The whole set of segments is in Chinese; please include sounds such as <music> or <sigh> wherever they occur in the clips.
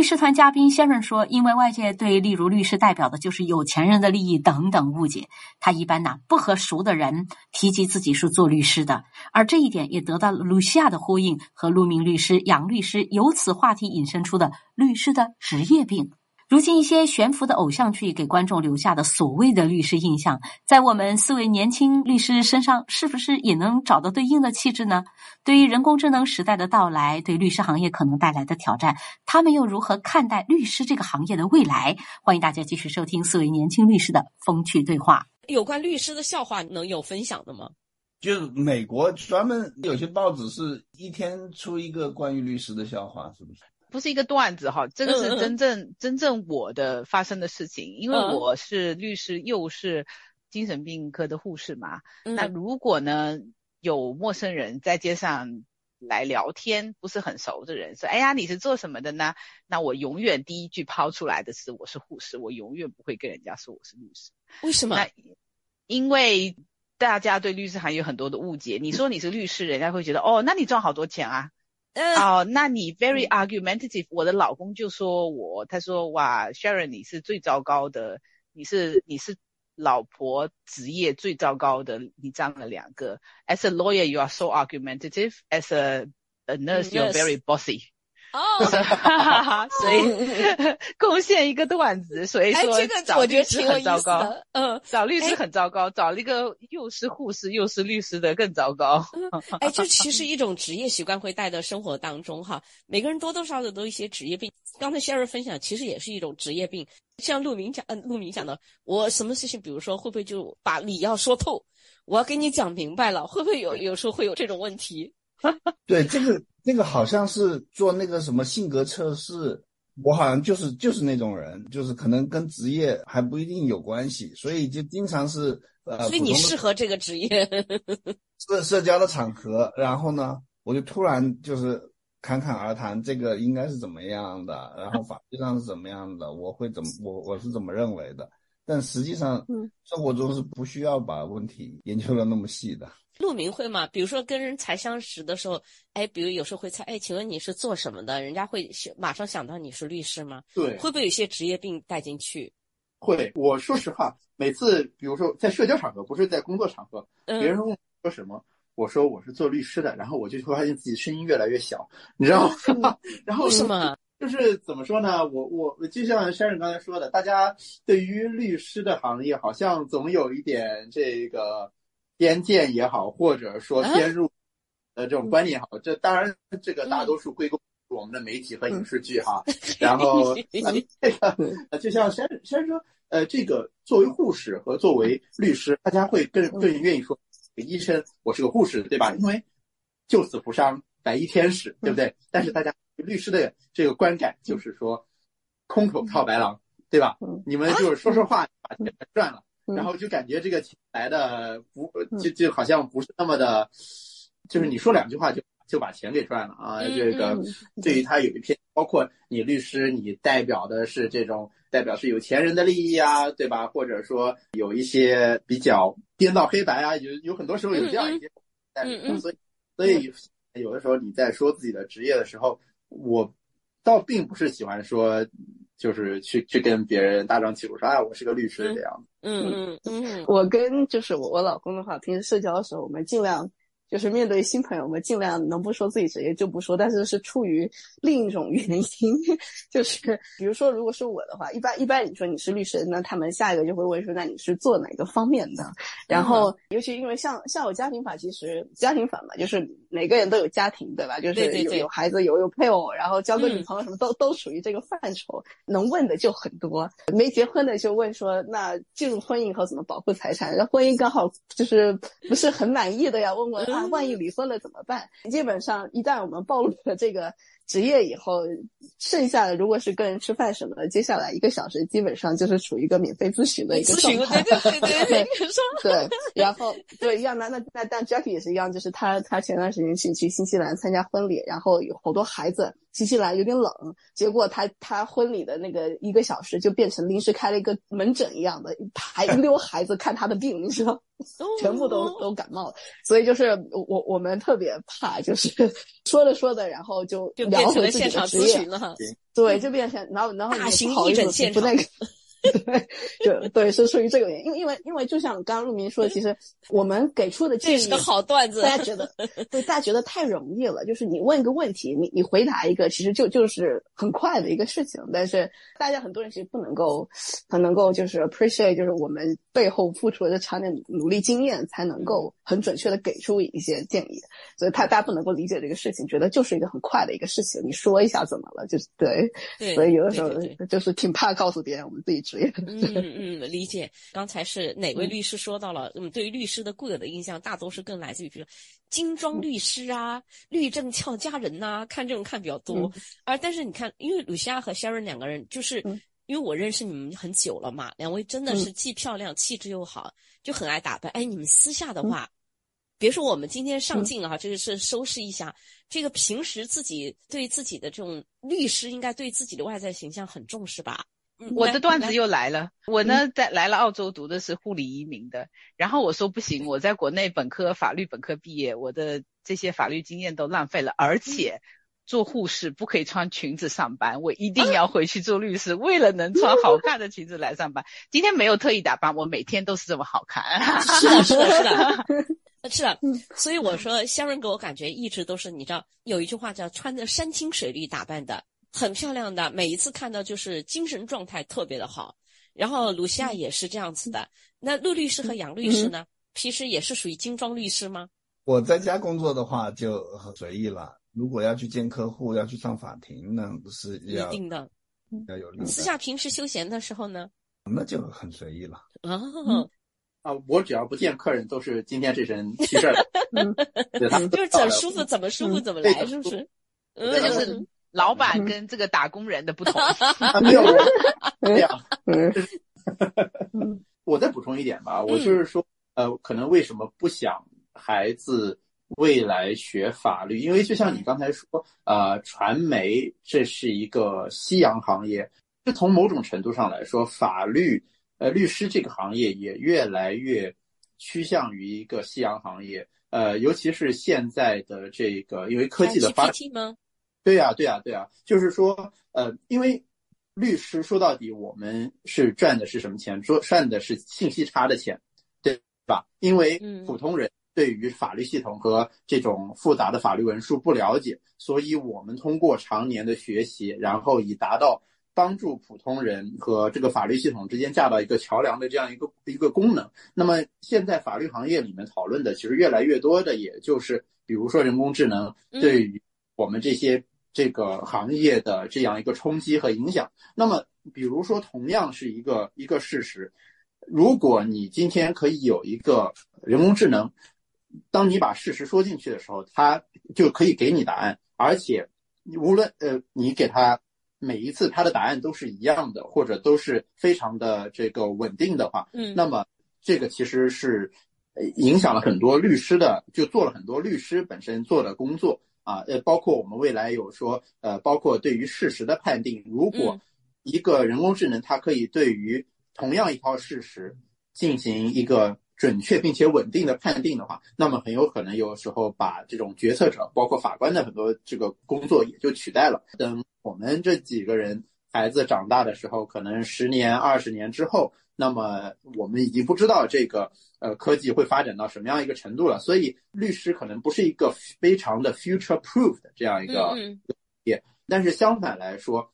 律师团嘉宾先生说，因为外界对例如律师代表的就是有钱人的利益等等误解，他一般呢不和熟的人提及自己是做律师的，而这一点也得到了露西亚的呼应和陆明律师、杨律师由此话题引申出的律师的职业病。如今一些悬浮的偶像剧给观众留下的所谓的律师印象，在我们四位年轻律师身上，是不是也能找到对应的气质呢？对于人工智能时代的到来，对律师行业可能带来的挑战，他们又如何看待律师这个行业的未来？欢迎大家继续收听四位年轻律师的风趣对话。有关律师的笑话，能有分享的吗？就是美国专门有些报纸是一天出一个关于律师的笑话，是不是？不是一个段子哈，这个是真正真正我的发生的事情，因为我是律师又是精神病科的护士嘛。那如果呢有陌生人在街上来聊天，不是很熟的人说：“哎呀，你是做什么的呢？”那我永远第一句抛出来的是我是护士，我永远不会跟人家说我是律师。为什么？那因为大家对律师还有很多的误解。你说你是律师，人家会觉得哦，那你赚好多钱啊。哦，那你 very argumentative。我的老公就说我，他说哇，Sharon 你是最糟糕的，你是你是老婆职业最糟糕的，你占了两个。As a lawyer you are so argumentative. As a a nurse you are very bossy. 哦，所以 <laughs> 贡献一个段子，所以说找律师很糟糕。嗯，找律师很糟糕，找了一个又是护士又是律师的更糟糕。哎，这其实一种职业习惯会带到生活当中哈。每个人多多少少都一些职业病。刚才 Sherry 分享，其实也是一种职业病。像陆明讲，嗯，陆明讲的，我什么事情，比如说会不会就把理要说透，我要跟你讲明白了，会不会有有时候会有这种问题？<laughs> 对这个。那个好像是做那个什么性格测试，我好像就是就是那种人，就是可能跟职业还不一定有关系，所以就经常是呃，所以你适合这个职业，<laughs> 社社交的场合，然后呢，我就突然就是侃侃而谈，这个应该是怎么样的，然后法律上是怎么样的，我会怎么我我是怎么认为的，但实际上生活中是不需要把问题研究的那么细的。陆明会嘛？比如说跟人才相识的时候，哎，比如有时候会猜，哎，请问你是做什么的？人家会马上想到你是律师吗？对，会不会有些职业病带进去？会。我说实话，每次比如说在社交场合，不是在工作场合，别人问说什么，我说我是做律师的，然后我就会发现自己声音越来越小，你知道吗？<laughs> 然后为什么？就是怎么说呢？我我就像先生刚才说的，大家对于律师的行业好像总有一点这个。偏见也好，或者说偏入的这种观念也好，这当然这个大多数归功于我们的媒体和影视剧哈。<laughs> 然后 <laughs> 这个就像先先说，呃，这个作为护士和作为律师，大家会更更愿意说医生，我是个护士，对吧？因为救死扶伤，白衣天使，对不对？但是大家律师的这个观感就是说，空口套白狼，对吧？你们就是说说话把钱赚了。然后就感觉这个钱来的不就就好像不是那么的，就是你说两句话就就把钱给赚了啊！这个对于他有一篇，包括你律师，你代表的是这种代表是有钱人的利益啊，对吧？或者说有一些比较颠倒黑白啊，有有很多时候有这样一些，所以所以有的时候你在说自己的职业的时候，我倒并不是喜欢说。就是去去跟别人大张旗鼓说，哎，我是个律师这样子。嗯嗯嗯，我跟就是我我老公的话，平时社交的时候，我们尽量。就是面对新朋友，们尽量能不说自己职业就不说，但是是出于另一种原因，<laughs> 就是比如说，如果是我的话，一般一般你说你是律师，那他们下一个就会问说，那你是做哪个方面的？然后，尤其因为像像我家庭法，其实家庭法嘛，就是每个人都有家庭，对吧？就是有有孩子，有有配偶，然后交个女朋友，什么都都属于这个范畴，能问的就很多。没结婚的就问说，那进入婚姻以后怎么保护财产？然后婚姻刚好就是不是很满意的呀，问问他。万一离婚了怎么办？基本上一旦我们暴露了这个职业以后，剩下的如果是跟人吃饭什么的，接下来一个小时基本上就是处于一个免费咨询的一个状态。对对对对，对。然后对一样，那那那但 Jackie 也是一样，就是他他前段时间去去新西兰参加婚礼，然后有好多孩子新西兰有点冷，结果他他婚礼的那个一个小时就变成临时开了一个门诊一样的，排一 <laughs> 溜孩子看他的病，你知道，全部都都感冒了。所以就是我我们特别怕，就是说着说着，然后就就聊变成了现回自己的职业场咨询，了哈。对，就变成然后然后大型你不好意义诊现思不那个。<laughs> 对，就对，是出于这个原因，因为因为因为就像刚刚陆明说的，其实我们给出的建议这是个好段子，大家觉得，对，大家觉得太容易了。就是你问一个问题，你你回答一个，其实就就是很快的一个事情。但是大家很多人其实不能够，很能够就是 appreciate，就是我们背后付出的长年努力经验，才能够很准确的给出一些建议。所以他大家不能够理解这个事情，觉得就是一个很快的一个事情，你说一下怎么了，就是对。对所以有的时候就是挺怕告诉别人我们自己职业。<laughs> 嗯嗯，理解。刚才是哪位律师说到了？嗯，对于律师的固有的印象，大多是更来自于比如说精装律师啊、律政俏佳人呐、看这种看比较多。嗯而但是你看，因为鲁西亚和 Sharon 两个人，就是、嗯因为我认识你们很久了嘛，两位真的是既漂亮、气质又好，就很爱打扮。哎，你们私下的话。别说我们今天上镜了哈，这个是收拾一下。这个平时自己对自己的这种律师，应该对自己的外在形象很重视吧？嗯我的段子又来了。我呢，在来了澳洲读的是护理移民的，然后我说不行，我在国内本科法律本科毕业，我的这些法律经验都浪费了，而且做护士不可以穿裙子上班，我一定要回去做律师，为了能穿好看的裙子来上班。今天没有特意打扮，我每天都是这么好看。<laughs> 是的，是的，<laughs> 是的。是的，所以我说，香人给我感觉一直都是，你知道，有一句话叫“穿着山清水绿打扮的，很漂亮的”，每一次看到就是精神状态特别的好。然后卢西亚也是这样子的。那陆律师和杨律师呢，平时也是属于精装律师吗？我在家工作的话就很随意了。如果要去见客户，要去上法庭，那是一定的。要有律，私下平时休闲的时候呢？那就很随意了。哦，啊，我只要不见客人，都是今天这身 <laughs> 他们就是怎么舒服怎么舒服嗯怎么来，是不是？这嗯，就是老板跟这个打工人的不同。<laughs> 啊，没有我这样。<laughs> 嗯 <laughs> 我再补充一点吧，我就是说，呃，可能为什么不想孩子未来学法律？因为就像你刚才说，呃，传媒这是一个夕阳行业，就从某种程度上来说，法律，呃，律师这个行业也越来越趋向于一个夕阳行业。呃，尤其是现在的这个，因为科技的发展。对呀、对呀、对呀、就是说，呃，因为律师说到底，我们是赚的是什么钱？说赚的是信息差的钱，对吧？因为嗯普通人对于法律系统和这种复杂的法律文书不了解，所以我们通过常年的学习，然后以达到帮助普通人和这个法律系统之间架到一个桥梁的这样一个一个功能。那么现在法律行业里面讨论的，其实越来越多的，也就是比如说人工智能嗯对于我们这些这个行业的这样一个冲击和影响。那么，比如说，同样是一个一个事实，如果你今天可以有一个人工智能，当你把事实说进去的时候，它就可以给你答案，而且无论呃你给它每一次它的答案都是一样的，或者都是非常的这个稳定的话，嗯，那么这个其实是呃影响了很多律师的，就做了很多律师本身做的工作啊，呃，包括我们未来有说，呃，包括对于事实的判定，如果嗯一个人工智能它可以对于同样一套事实进行一个准确并且稳定的判定的话，那么很有可能有时候把这种决策者，包括法官的很多这个工作也就取代了。等我们这几个人孩子长大的时候，可能十年、二十年之后，那么我们已经不知道这个呃科技会发展到什么样一个程度了。所以律师可能不是一个非常的 future proof 的这样一个嗯业，但是相反来说，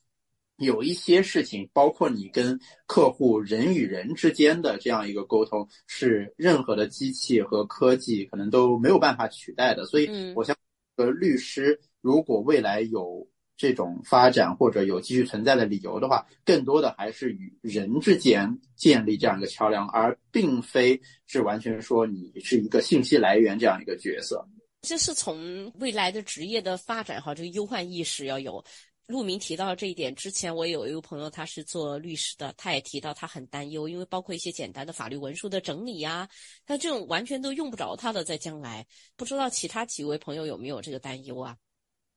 有一些事情，包括你跟客户人与人之间的这样一个沟通，是任何的机器和科技可能都没有办法取代的。所以嗯，我相信，呃，律师如果未来有这种发展或者有继续存在的理由的话，更多的还是与人之间建立这样一个桥梁，而并非是完全说你是一个信息来源这样一个角色。这是从未来的职业的发展哈，这个忧患意识要有。陆明提到这一点之前，我有一个朋友，他是做律师的，他也提到他很担忧，因为包括一些简单的法律文书的整理呀，他这种完全都用不着他的，在将来，不知道其他几位朋友有没有这个担忧啊？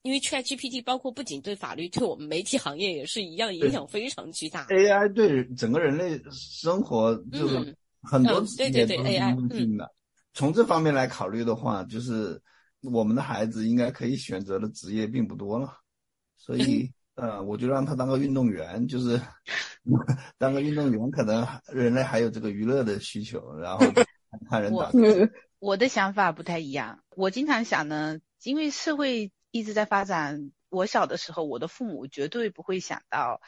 因为 ChatGPT 包括不仅对法律，对我们媒体行业也是一样，影响非常巨大。AI 对整个人类生活就是嗯很多嗯对对对 AI 都是一定的。从这方面来考虑的话，就是我们的孩子应该可以选择的职业并不多了，所以呃，我就让他当个运动员，就是 <laughs> 当个运动员，可能人类还有这个娱乐的需求，然后 <laughs> 看人打。嗯 <laughs> 我的想法不太一样。我经常想呢，因为社会一直在发展，我小的时候，我的父母绝对不会想到，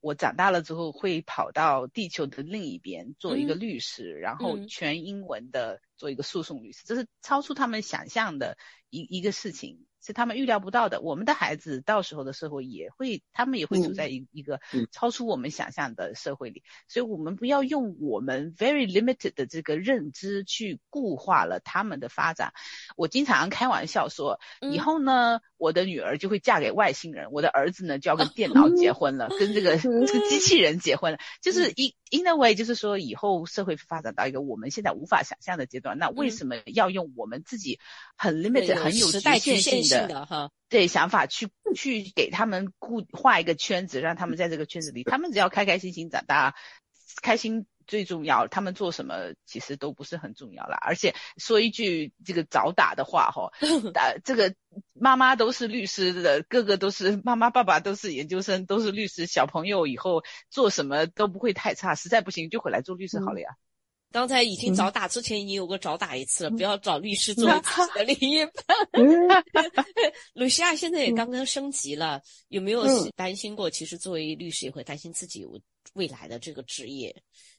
我长大了之后会跑到地球的另一边做一个嗯律师，然后嗯全英文的做一个诉讼律师，这是超出他们想象的一一个事情。是他们预料不到的。我们的孩子到时候的社会也会，他们也会处嗯在一一个嗯超出我们想象的社会里，所以我们不要用我们 very limited 的这个认知去固化了他们的发展。我经常开玩笑说，以嗯后呢，我的女儿就会嫁给外星人，我的儿子呢就要跟电脑结婚了，<laughs> 跟这个这个机器人结婚了，就是一 in a way 就是说以后社会发展到一个我们现在无法想象的阶段，那为嗯。什么要用我们自己很 limited 很有局局限性性的哈，对想法去去给他们固画一个圈子，让他们在这个圈子里，他们只要开开心心长大，开心最重要，他们做什么其实都不是很重要啦。而且说一句这个早打的话哈，<laughs> 打这个妈妈都是律师的，个个都是 <laughs> 妈妈爸爸都是研究生，都是律师，小朋友以后做什么都不会太差，实在不行就回来做律师好了呀。刚才已经嗯找打之前已经有过找打一次了，不要找律师作为自己的另一半。嗯 <laughs> <laughs> 鲁西亚现在也刚刚升级了，有没有嗯担心过？其实作为律师也会担心自己未来的这个职业，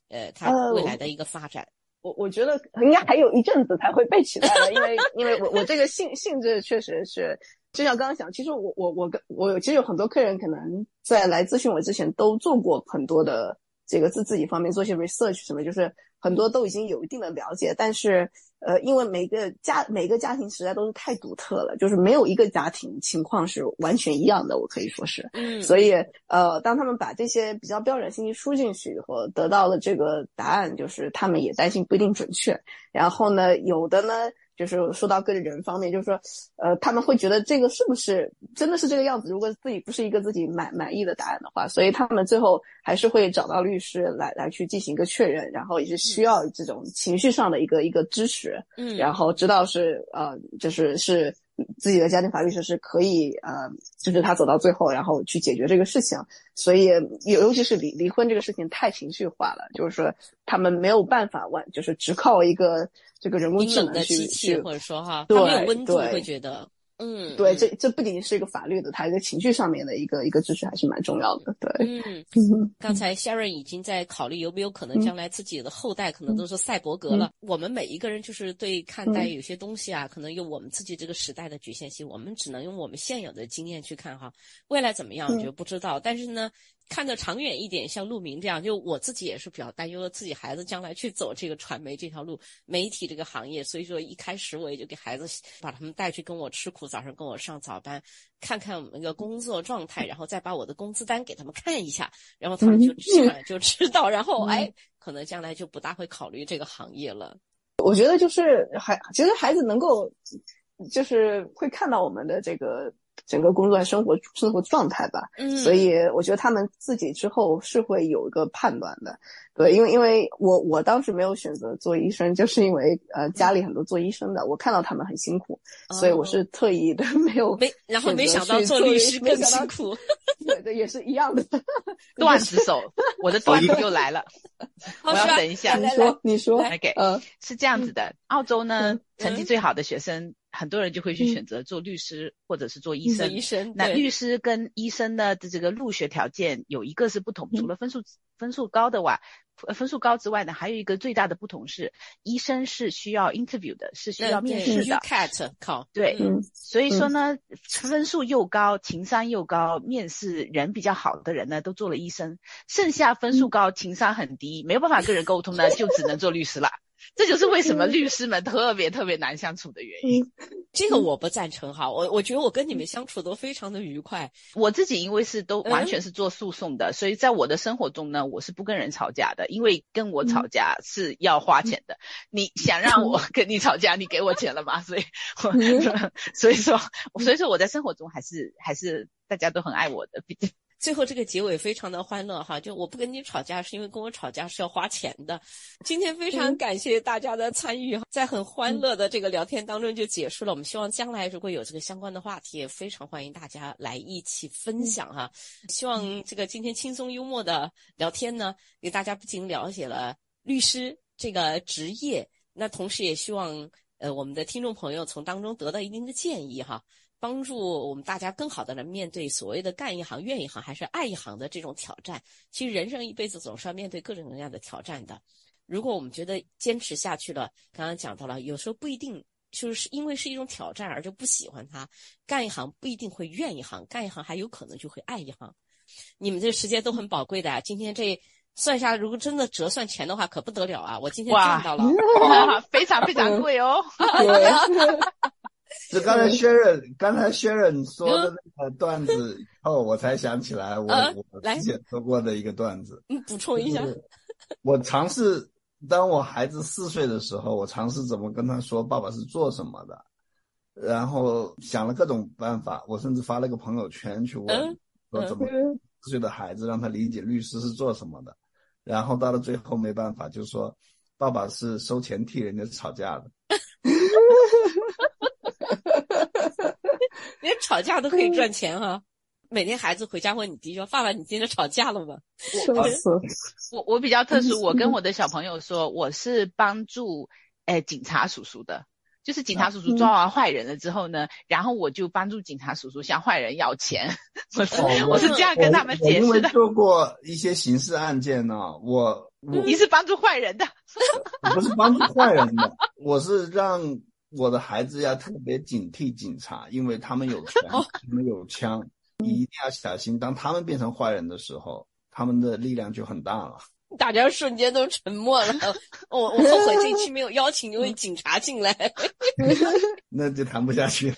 呃，他呃未来的一个发展。我我觉得应该还有一阵子才会背起来的，因为 <laughs> 因为我我这个性性质确实是，就像刚刚讲，其实我我我跟我其实有很多客人可能在来咨询我之前都做过很多的这个自自己方面做些 research 什么，就是很多都已经有一定的了解，但是呃，因为每个家每个家庭实在都是太独特了，就是没有一个家庭情况是完全一样的，我可以说是。嗯，所以，呃，当他们把这些比较标准信息输进去以后，得到了这个答案，就是他们也担心不一定准确。然后呢，有的呢，就是说到个人方面，就是说，呃，他们会觉得这个是不是真的是这个样子？如果自己不是一个自己满满意的答案的话，所以他们最后还是会找到律师来来去进行一个确认，然后也是需要这种情绪上的一个一个支持。嗯，然后知道是呃，就是是自己的家庭法律师是可以呃，就是他走到最后，然后去解决这个事情。所以尤尤其是离离婚这个事情太情绪化了，就是说他们没有办法完，就是只靠一个这个人工智能去去或者说哈，对它没有温度，对会觉得，嗯，对，嗯。这这不仅仅是一个法律的，它一个情绪上面的一个一个支持还是蛮重要的。对，嗯，<laughs> 嗯。刚才 Sharon 已经在考虑有没有可能嗯。将来自己的后代可能都是赛博格了。我们每一个人就是对看待嗯有些东西啊，可能有我们自己这个时代的局限性，我们只能用我们现有的经验去看哈。未来怎么样我觉得不知道，但是呢，看得长远一点，像陆明这样，就我自己也是比较担忧自己孩子将来去走这个传媒这条路，媒体这个行业。所以说一开始我也就给孩子把他们带去跟我吃苦，早上跟我上早班，看看我们的工作状态，然后再把我的工资单给他们看一下，然后他们就这样就 <laughs> 知道，然后哎，可能将来就不大会考虑这个行业了。我觉得就是孩，其实孩子能够就是会看到我们的这个整个工作和生活生活状态吧。嗯，所以我觉得他们自己之后是会有一个判断的，对，因为因为我我当时没有选择做医生，就是因为呃家里很多做医生的，我看到他们很辛苦，所以我是特意的 <laughs> 没有哦没，然后没想到做律师更辛苦。<laughs> 对对，也是一样的。<laughs> 段子手，我的段子又来了，我要等一下。你说，你说，来给呃，是这样子的，澳洲呢嗯，成绩最好的学生，很多人就会去选择做律师或者是做医生。做医生，那律师跟医生呢的这个入学条件有一个是不同，嗯除了分数分数高的话，呃分数高之外呢，还有一个最大的不同是，医生是需要 interview 的，是需要面试的。，cat 考对嗯所以说呢，分数又高，情商又高，面试人比较好的人呢，都做了医生。剩下分数高、情商很低，没有办法跟人沟通呢，就只能做律师了。这就是为什么律师们特别特别难相处的原因。这个我不赞成哈，我我觉得我跟你们相处都非常的愉快。我自己因为是都完全是做诉讼的，所以在我的生活中呢，我是不跟人吵架的，因为跟我吵架是要花钱的。你想让我 <laughs> 跟你吵架，你给我钱了吗？所以我，<laughs> 所以说，所以说我在生活中还是还是大家都很爱我的。最后这个结尾非常的欢乐哈，就我不跟你吵架是因为跟我吵架是要花钱的。今天非常感谢大家的参与，在很欢乐的这个聊天当中就结束了。我们希望将来如果有这个相关的话题，也非常欢迎大家来一起分享哈。希望这个今天轻松幽默的聊天呢，给大家不仅了解了律师这个职业，那同时也希望呃我们的听众朋友从当中得到一定的建议哈。帮助我们大家更好的来面对所谓的干一行、怨一行还是爱一行的这种挑战。其实人生一辈子总是要面对各种各样的挑战的。如果我们觉得坚持下去了，刚刚讲到了，有时候不一定就是因为是一种挑战而就不喜欢它。干一行不一定会怨一行，干一行还有可能就会爱一行。你们这时间都很宝贵的，今天这算下，如果真的折算钱的话，可不得了啊！我今天赚到了，非常非常贵哦。<laughs> 就刚才薛仁，刚才薛仁说的那个段子以后，我才想起来我我之前说过的一个段子。你，补充一下。我尝试，当我孩子四岁的时候，我尝试怎么跟他说爸爸是做什么的，然后想了各种办法，我甚至发了个朋友圈去问，说怎么四岁的孩子让他理解律师是做什么的，然后到了最后没办法，就说爸爸是收钱替人家吵架的。<laughs> <laughs> 连吵架都可以赚钱哈！每天孩子回家问你弟说：“爸爸，你今天吵架了吗？”我我比较特殊，我跟我的小朋友说，我是帮助诶警察叔叔的，就是警察叔叔抓完坏人了之后呢，然后我就帮助警察叔叔向坏人要钱。我是我是这样跟他们解释的。做过一些刑事案件呢，我我你是帮助坏人的，不是帮助坏人的，我是让。我的孩子要特别警惕警察，因为他们有权，<laughs> 他们有枪，你一定要小心。当他们变成坏人的时候，他们的力量就很大了。<laughs> 大家瞬间都沉默了。我我后悔这期没有邀请一位警察进来，<laughs> 那就谈不下去。